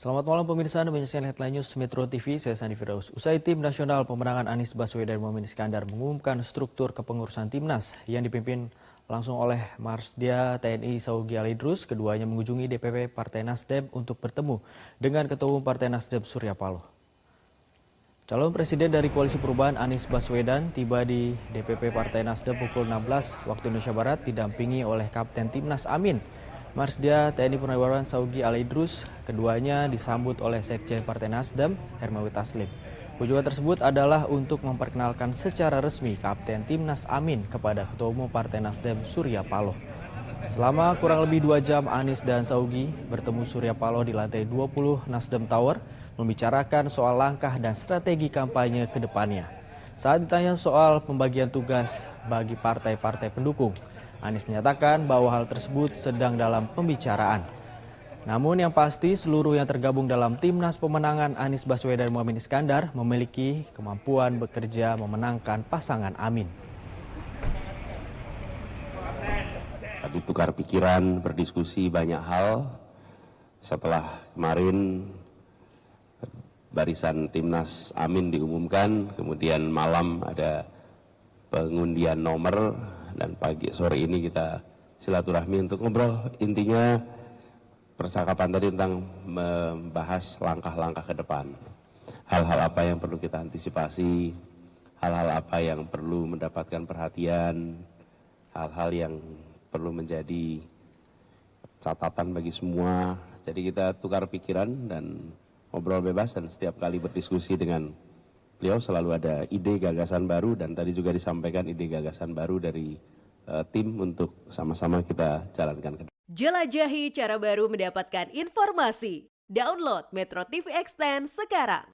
Selamat malam pemirsa, Anda menyaksikan Headline News Metro TV, saya Sandi Firdaus. Usai tim nasional pemenangan Anies Baswedan Muhammad Iskandar mengumumkan struktur kepengurusan timnas yang dipimpin langsung oleh Marsdia TNI Saugi Alidrus, keduanya mengunjungi DPP Partai Nasdem untuk bertemu dengan Ketua Umum Partai Nasdem Surya Paloh. Calon Presiden dari Koalisi Perubahan Anies Baswedan tiba di DPP Partai Nasdem pukul 16 waktu Indonesia Barat didampingi oleh Kapten Timnas Amin Marsdia TNI Purnawirawan Saugi Al Idrus, keduanya disambut oleh Sekjen Partai Nasdem, Hermawi Taslim. Kunjungan tersebut adalah untuk memperkenalkan secara resmi Kapten Timnas Amin kepada Ketua Umum Partai Nasdem Surya Paloh. Selama kurang lebih dua jam Anies dan Saugi bertemu Surya Paloh di lantai 20 Nasdem Tower membicarakan soal langkah dan strategi kampanye ke depannya. Saat ditanya soal pembagian tugas bagi partai-partai pendukung, Anies menyatakan bahwa hal tersebut sedang dalam pembicaraan. Namun yang pasti seluruh yang tergabung dalam timnas pemenangan Anies Baswedan Muhammad Iskandar memiliki kemampuan bekerja memenangkan pasangan Amin. Tadi tukar pikiran, berdiskusi banyak hal. Setelah kemarin barisan timnas Amin diumumkan, kemudian malam ada pengundian nomor dan pagi sore ini kita silaturahmi untuk ngobrol. Intinya percakapan tadi tentang membahas langkah-langkah ke depan. Hal-hal apa yang perlu kita antisipasi hal-hal apa yang perlu mendapatkan perhatian hal-hal yang perlu menjadi catatan bagi semua. Jadi kita tukar pikiran dan ngobrol bebas dan setiap kali berdiskusi dengan beliau selalu ada ide gagasan baru dan tadi juga disampaikan ide gagasan baru dari uh, tim untuk sama-sama kita jalankan ke. Jelajahi cara baru mendapatkan informasi. Download Metro TV Extend sekarang.